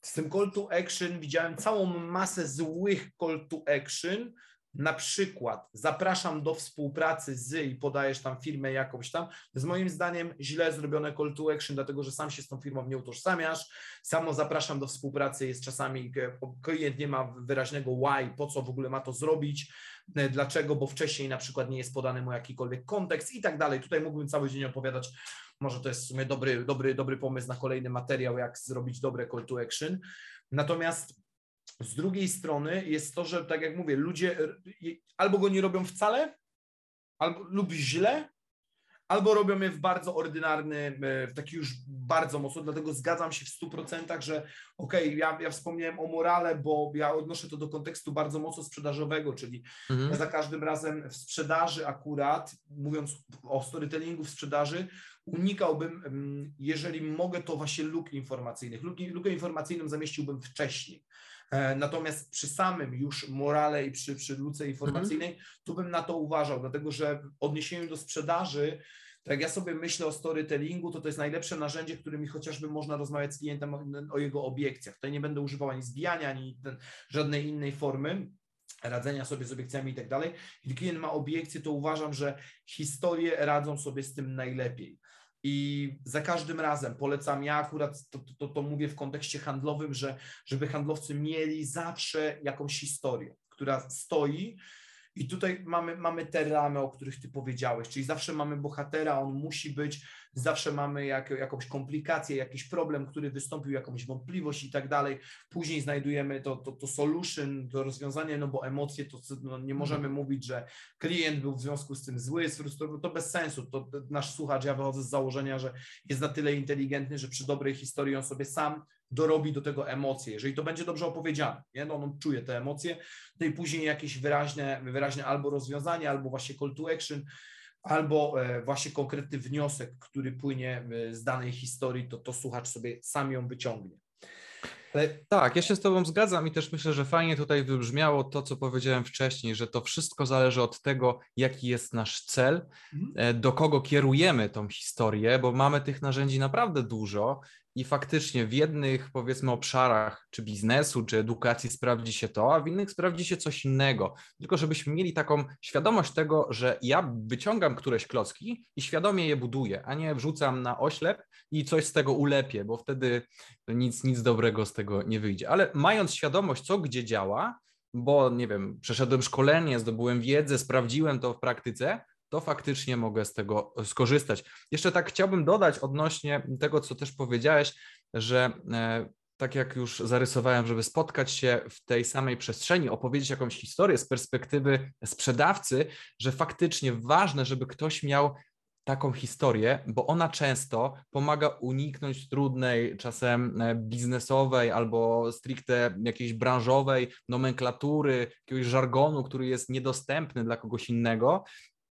z tym call to action widziałem całą masę złych call to action, na przykład zapraszam do współpracy z i podajesz tam firmę jakąś tam, jest moim zdaniem źle zrobione call to action, dlatego że sam się z tą firmą nie utożsamiasz. Samo zapraszam do współpracy jest czasami, e, klient nie ma wyraźnego why, po co w ogóle ma to zrobić, e, dlaczego, bo wcześniej na przykład nie jest podany mu jakikolwiek kontekst i tak dalej. Tutaj mógłbym cały dzień opowiadać może to jest w sumie dobry, dobry, dobry pomysł na kolejny materiał, jak zrobić dobre call to action. Natomiast z drugiej strony jest to, że tak jak mówię, ludzie albo go nie robią wcale, albo lub źle, albo robią je w bardzo ordynarny, e, w taki już bardzo mocno, dlatego zgadzam się w 100%, że okej, okay, ja, ja wspomniałem o morale, bo ja odnoszę to do kontekstu bardzo mocno sprzedażowego, czyli mhm. ja za każdym razem w sprzedaży akurat, mówiąc o storytellingu w sprzedaży, unikałbym, mm, jeżeli mogę, to właśnie luk informacyjnych. Lukę informacyjną zamieściłbym wcześniej. E, natomiast przy samym już morale i przy, przy luce informacyjnej, mhm. tu bym na to uważał, dlatego że w odniesieniu do sprzedaży, tak jak ja sobie myślę o storytellingu, to to jest najlepsze narzędzie, którymi chociażby można rozmawiać z klientem o, o jego obiekcjach. Tutaj nie będę używał ani zbijania, ani ten, żadnej innej formy radzenia sobie z obiekcjami i tak dalej. Jeśli klient ma obiekcje, to uważam, że historie radzą sobie z tym najlepiej. I za każdym razem polecam, ja akurat to, to, to mówię w kontekście handlowym, że żeby handlowcy mieli zawsze jakąś historię, która stoi i tutaj mamy, mamy te ramy, o których Ty powiedziałeś, czyli zawsze mamy bohatera, on musi być, zawsze mamy jak, jakąś komplikację, jakiś problem, który wystąpił, jakąś wątpliwość i tak dalej. Później znajdujemy to, to, to solution, to rozwiązanie, no bo emocje, to no nie możemy mhm. mówić, że klient był w związku z tym zły, sfrustrowany, to bez sensu. To, to nasz słuchacz, ja wychodzę z założenia, że jest na tyle inteligentny, że przy dobrej historii on sobie sam dorobi do tego emocje. Jeżeli to będzie dobrze opowiedziane, nie? No, on czuje te emocje, no i później jakieś wyraźne, wyraźne albo rozwiązanie, albo właśnie call to action, albo e, właśnie konkretny wniosek, który płynie e, z danej historii, to, to słuchacz sobie sam ją wyciągnie. Ale... Tak, ja się z Tobą zgadzam i też myślę, że fajnie tutaj wybrzmiało to, co powiedziałem wcześniej, że to wszystko zależy od tego, jaki jest nasz cel, mhm. E, do kogo kierujemy tą historię, bo mamy tych narzędzi naprawdę dużo i faktycznie w jednych, powiedzmy, obszarach, czy biznesu, czy edukacji sprawdzi się to, a w innych sprawdzi się coś innego. Tylko żebyśmy mieli taką świadomość tego, że ja wyciągam któreś klocki i świadomie je buduję, a nie wrzucam na oślep i coś z tego ulepię, bo wtedy nic, nic dobrego z tego nie wyjdzie. Ale mając świadomość, co gdzie działa, bo nie wiem, przeszedłem szkolenie, zdobyłem wiedzę, sprawdziłem to w praktyce, to faktycznie mogę z tego skorzystać. Jeszcze tak chciałbym dodać odnośnie tego, co też powiedziałeś, że e, tak jak już zarysowałem, żeby spotkać się w tej samej przestrzeni, opowiedzieć jakąś historię z perspektywy sprzedawcy, że faktycznie ważne, żeby ktoś miał taką historię, bo ona często pomaga uniknąć trudnej, czasem e, biznesowej albo stricte jakiejś branżowej nomenklatury, jakiegoś żargonu, który jest niedostępny dla kogoś innego,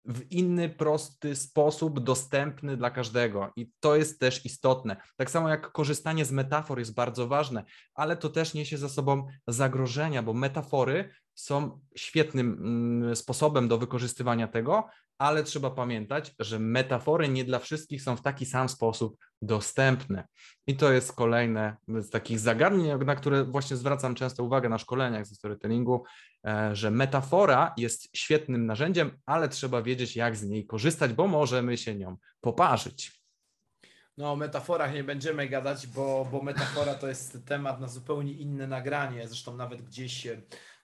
w inny, prosty sposób, dostępny dla każdego. I to jest też istotne. Tak samo jak korzystanie z metafor jest bardzo ważne, ale to też niesie za sobą zagrożenia, bo metafory są świetnym mm, sposobem do wykorzystywania tego, ale trzeba pamiętać, że metafory nie dla wszystkich są w taki sam sposób dostępne. I to jest kolejne z takich zagadnień, na które właśnie zwracam często uwagę na szkoleniach ze storytellingu, że metafora jest świetnym narzędziem, ale trzeba wiedzieć, jak z niej korzystać, bo możemy się nią poparzyć. No, o metaforach nie będziemy gadać, bo, bo metafora to jest temat na zupełnie inne nagranie. Zresztą nawet gdzieś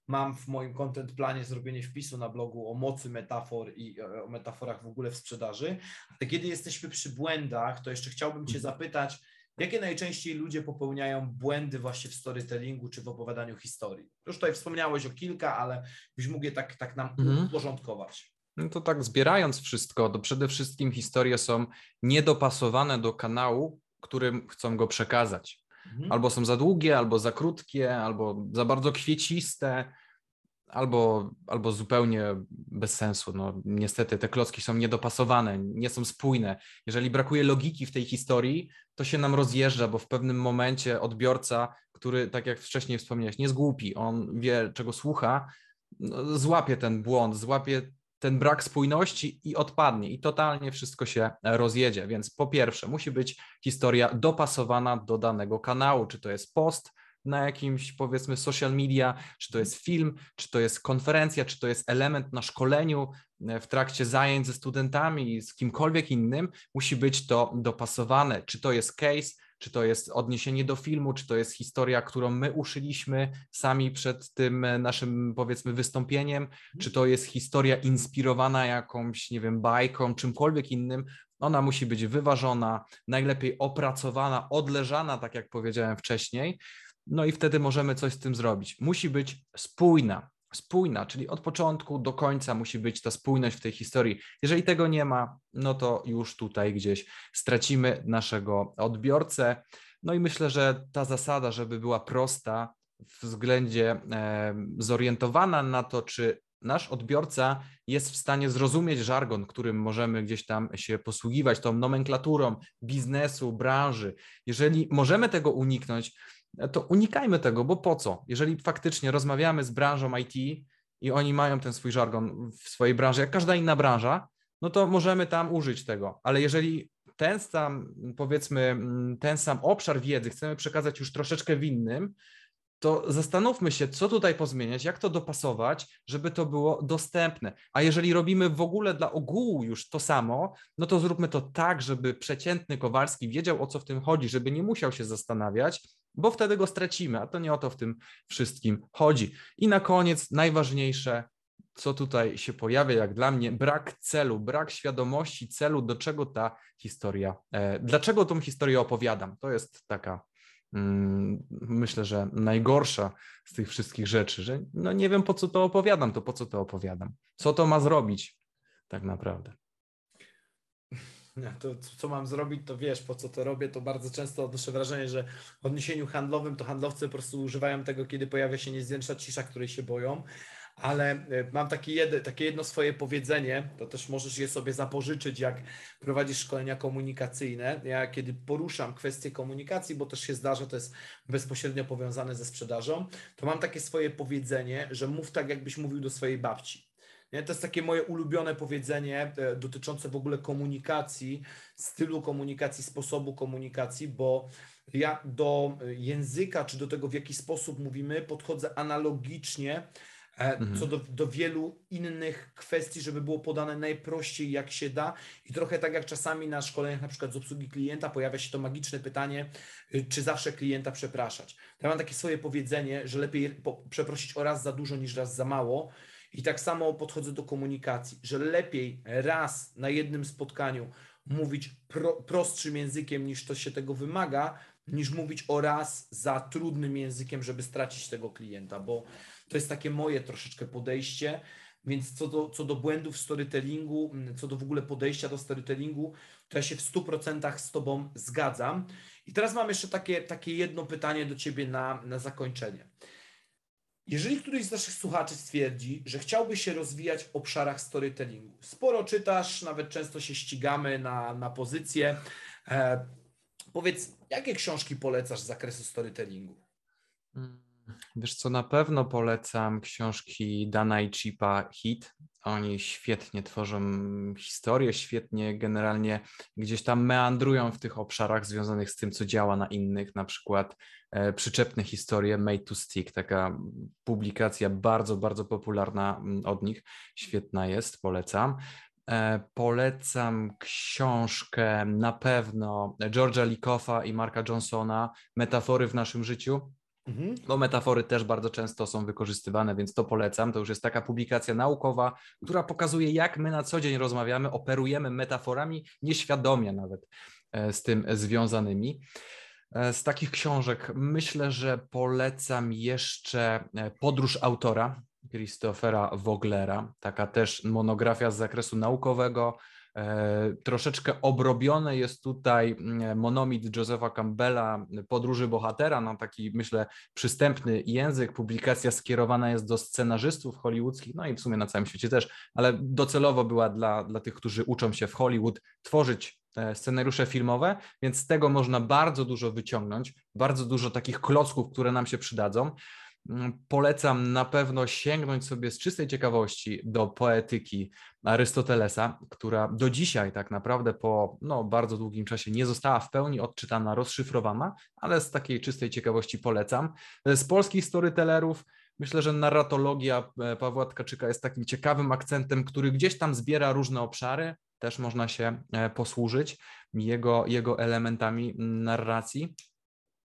Mam w moim content planie zrobienie wpisu na blogu o mocy metafor i e, o metaforach w ogóle w sprzedaży. Ale kiedy jesteśmy przy błędach, to jeszcze chciałbym Cię mhm. zapytać, jakie najczęściej ludzie popełniają błędy właśnie w storytellingu czy w opowiadaniu historii? Już tutaj wspomniałeś o kilka, ale byś mógł je tak, tak nam mhm. uporządkować. No to tak zbierając wszystko, to przede wszystkim historie są niedopasowane do kanału, którym chcą go przekazać. Mhm. Albo są za długie, albo za krótkie, albo za bardzo kwieciste, albo, albo zupełnie bez sensu. No, niestety te klocki są niedopasowane, nie są spójne. Jeżeli brakuje logiki w tej historii, to się nam rozjeżdża, bo w pewnym momencie odbiorca, który, tak jak wcześniej wspomniałeś, nie jest głupi, on wie, czego słucha, no, złapie ten błąd, złapie ten brak spójności i odpadnie, i totalnie wszystko się rozjedzie. Więc po pierwsze, musi być historia dopasowana do danego kanału, czy to jest post na jakimś powiedzmy social media, czy to jest film, czy to jest konferencja, czy to jest element na szkoleniu e, w trakcie zajęć ze studentami, z kimkolwiek innym, musi być to dopasowane, czy to jest case, czy to jest odniesienie do filmu, czy to jest historia, którą my uszyliśmy sami przed tym e, naszym, powiedzmy, wystąpieniem, czy to jest historia inspirowana jakąś, nie wiem, bajką, czymkolwiek innym. Ona musi być wyważona, najlepiej opracowana, odleżana, tak jak powiedziałem wcześniej. No i wtedy możemy coś z tym zrobić. Musi być spójna, spójna, czyli od początku do końca musi być ta spójność w tej historii. Jeżeli tego nie ma, no to już tutaj gdzieś stracimy naszego odbiorcę. No i myślę, że ta zasada, żeby była prosta, w względzie zorientowana na to, czy nasz odbiorca jest w stanie zrozumieć żargon, którym możemy gdzieś tam się posługiwać, tą nomenklaturą biznesu, branży. Jeżeli możemy tego uniknąć, to unikajmy tego, bo po co? Jeżeli faktycznie rozmawiamy z branżą IT i oni mają ten swój żargon w swojej branży, jak każda inna branża, no to możemy tam użyć tego. Ale jeżeli ten sam, powiedzmy, ten sam obszar wiedzy chcemy przekazać już troszeczkę w innym, to zastanówmy się, co tutaj pozmieniać, jak to dopasować, żeby to było dostępne. A jeżeli robimy w ogóle dla ogółu już to samo, no to zróbmy to tak, żeby przeciętny Kowalski wiedział, o co w tym chodzi, żeby nie musiał się zastanawiać, bo wtedy go stracimy, a to nie o to w tym wszystkim chodzi. I na koniec najważniejsze, co tutaj się pojawia, jak dla mnie, brak celu, brak świadomości celu, do czego ta historia, e, dlaczego tą historię opowiadam. To jest taka, mm, myślę, że najgorsza z tych wszystkich rzeczy, że no nie wiem po co to opowiadam, to po co to opowiadam, co to ma zrobić tak naprawdę [LAUGHS] to co mam zrobić, to wiesz, po co to robię, to bardzo często odnoszę wrażenie, że w odniesieniu handlowym to handlowcy po prostu używają tego, kiedy pojawia się niezwiększa cisza, której się boją, ale e, mam takie, takie jedno swoje powiedzenie, to też możesz je sobie zapożyczyć, jak prowadzisz szkolenia komunikacyjne. Ja kiedy poruszam kwestie komunikacji, bo też się zdarza, to jest bezpośrednio powiązane ze sprzedażą, to mam takie swoje powiedzenie, że mów tak, jakbyś mówił do swojej babci. Nie? To jest takie moje ulubione powiedzenie e, dotyczące w ogóle komunikacji, stylu komunikacji, sposobu komunikacji, bo ja do języka, czy do tego, w jaki sposób mówimy, podchodzę analogicznie e, mhm. co do, do wielu innych kwestii, żeby było podane najprościej jak się da i trochę tak jak czasami na szkoleniach na przykład z obsługi klienta pojawia się to magiczne pytanie, czy zawsze klienta przepraszać. Ja mam takie swoje powiedzenie, że lepiej przeprosić o raz za dużo niż raz za mało i tak samo podchodzę do komunikacji, że lepiej raz na jednym spotkaniu mówić pro, prostszym językiem niż to się tego wymaga, niż mówić o raz za trudnym językiem, żeby stracić tego klienta, bo to jest takie moje troszeczkę podejście. Więc co do, co do błędów storytellingu, co do w ogóle podejścia do storytellingu, to ja się w 100% z Tobą zgadzam. I teraz mam jeszcze takie, takie jedno pytanie do Ciebie na, na zakończenie. Jeżeli któryś z naszych słuchaczy stwierdzi, że chciałby się rozwijać w obszarach storytellingu, sporo czytasz, nawet często się ścigamy na, na pozycję. E, powiedz, jakie książki polecasz z zakresu storytellingu? Hmm. Wiesz co, na pewno polecam książki Dana i Chipa Hit. Oni świetnie tworzą historię, świetnie generalnie gdzieś tam meandrują w tych obszarach związanych z tym, co działa na innych, na przykład e, przyczepne historie Made to Stick, taka publikacja bardzo, bardzo popularna mm, od nich, świetna jest, polecam. E, polecam książkę na pewno George'a Likoffa i Marka Johnsona, Metafory w naszym życiu. Mhm. No, metafory też bardzo często są wykorzystywane, więc to polecam. To już jest taka publikacja naukowa, która pokazuje, jak my na co dzień rozmawiamy, operujemy metaforami, nieświadomie nawet e, z tym związanymi. E, z takich książek myślę, że polecam jeszcze e, Podróż autora Christophera Woglera, taka też monografia z zakresu naukowego, troszeczkę obrobione jest tutaj mm, monomit Josepha Campbella, Podróży Bohatera, na taki, myślę, przystępny język. Publikacja skierowana jest do scenarzystów hollywoodzkich, no i w sumie na całym świecie też, ale docelowo była dla, dla tych, którzy uczą się w Hollywood tworzyć scenariusze filmowe, więc z tego można bardzo dużo wyciągnąć, bardzo dużo takich klocków, które nam się przydadzą. Mm, polecam na pewno sięgnąć sobie z czystej ciekawości do poetyki Arystotelesa, która do dzisiaj tak naprawdę po no, bardzo długim czasie nie została w pełni odczytana, rozszyfrowana, ale z takiej czystej ciekawości polecam. Z polskich storytellerów myślę, że narratologia e, Pawła Tkaczyka jest takim ciekawym akcentem, który gdzieś tam zbiera różne obszary, też można się e, posłużyć jego, jego elementami narracji.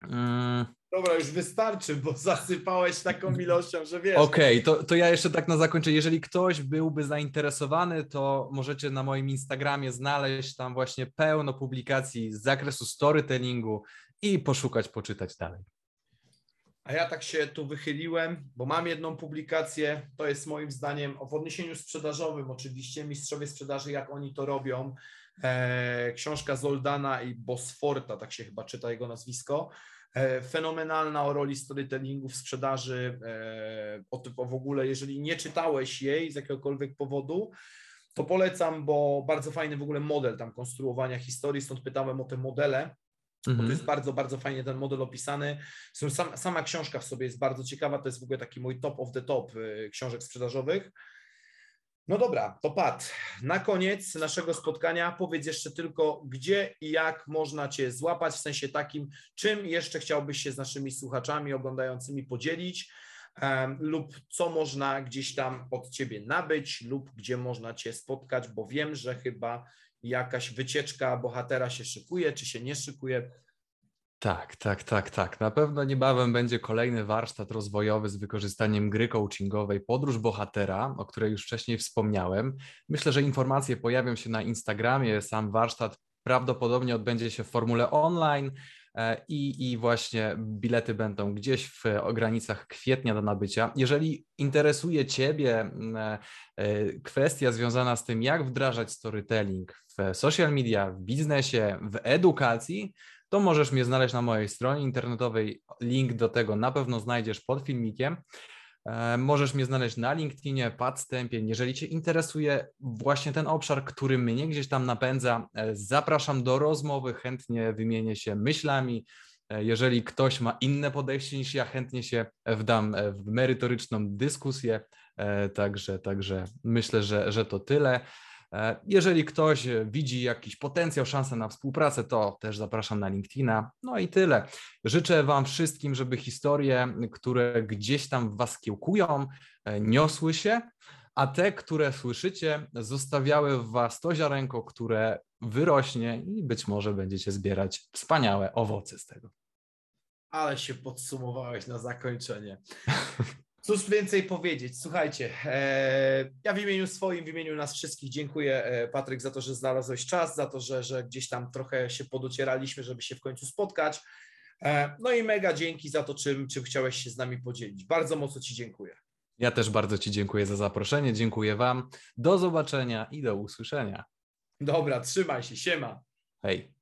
Mm. Dobra, już wystarczy, bo [LAUGHS] zasypałeś taką ilością, że wiesz. Okej, okay, to, to ja jeszcze tak na zakończenie. Jeżeli ktoś byłby zainteresowany, to możecie na moim Instagramie znaleźć tam właśnie pełno publikacji z zakresu storytellingu i poszukać, poczytać dalej. A ja tak się tu wychyliłem, bo mam jedną publikację, to jest moim zdaniem w odniesieniu sprzedażowym, oczywiście mistrzowie sprzedaży, jak oni to robią. E, książka Zoldana i Bosforta, tak się chyba czyta jego nazwisko. E, fenomenalna o roli storytellingu w sprzedaży, e, o, o w ogóle, jeżeli nie czytałeś jej z jakiegokolwiek powodu, to polecam, bo bardzo fajny w ogóle model tam konstruowania historii, stąd pytałem o te modele, mhm. bo to mhm. jest bardzo, bardzo fajnie ten model opisany. Sam, sama książka w sobie jest bardzo ciekawa, to jest w ogóle taki mój top of the top e, książek sprzedażowych. No dobra, to Pat, na koniec naszego spotkania powiedz jeszcze tylko, gdzie i jak można Cię złapać, w sensie takim, czym jeszcze chciałbyś się z naszymi słuchaczami oglądającymi podzielić, um, lub co można gdzieś tam od Ciebie nabyć, lub gdzie można Cię spotkać, bo wiem, że chyba jakaś wycieczka bohatera się szykuje, czy się nie szykuje. Tak, tak, tak, tak. Na pewno niebawem będzie kolejny warsztat rozwojowy z wykorzystaniem gry coachingowej Podróż Bohatera, o której już wcześniej wspomniałem. Myślę, że informacje pojawią się na Instagramie. Sam warsztat prawdopodobnie odbędzie się w formule online. E, I, I właśnie bilety będą gdzieś w granicach kwietnia do nabycia. Jeżeli interesuje Ciebie e, e, kwestia związana z tym, jak wdrażać storytelling w social media, w biznesie, w edukacji, to możesz mnie znaleźć na mojej stronie internetowej. Link do tego na pewno znajdziesz pod filmikiem. E, możesz mnie znaleźć na LinkedInie, Padstępień. Jeżeli Cię interesuje właśnie ten obszar, który mnie gdzieś tam napędza, e, zapraszam do rozmowy, chętnie wymienię się myślami. E, jeżeli ktoś ma inne podejście niż ja, chętnie się wdam w merytoryczną dyskusję. Także, także myślę, że, że to tyle. E, jeżeli ktoś e, widzi jakiś potencjał, szansę na współpracę, to też zapraszam na LinkedIna. No i tyle. Życzę Wam wszystkim, żeby historie, które gdzieś tam w Was kiełkują, e, niosły się, a te, które słyszycie, zostawiały w Was to ziarenko, które wyrośnie i być może będziecie zbierać wspaniałe owoce z tego. Ale się podsumowałeś na zakończenie. [LAUGHS] Cóż więcej powiedzieć? Słuchajcie, e, ja w imieniu swoim, w imieniu nas wszystkich dziękuję e, Patryk za to, że znalazłeś czas, za to, że, że gdzieś tam trochę się podocieraliśmy, żeby się w końcu spotkać. E, no i mega dzięki za to, czym, czym chciałeś się z nami podzielić. Bardzo mocno Ci dziękuję. Ja też bardzo Ci dziękuję za zaproszenie. Dziękuję Wam. Do zobaczenia i do usłyszenia. Dobra, trzymaj się. Siema. Hej.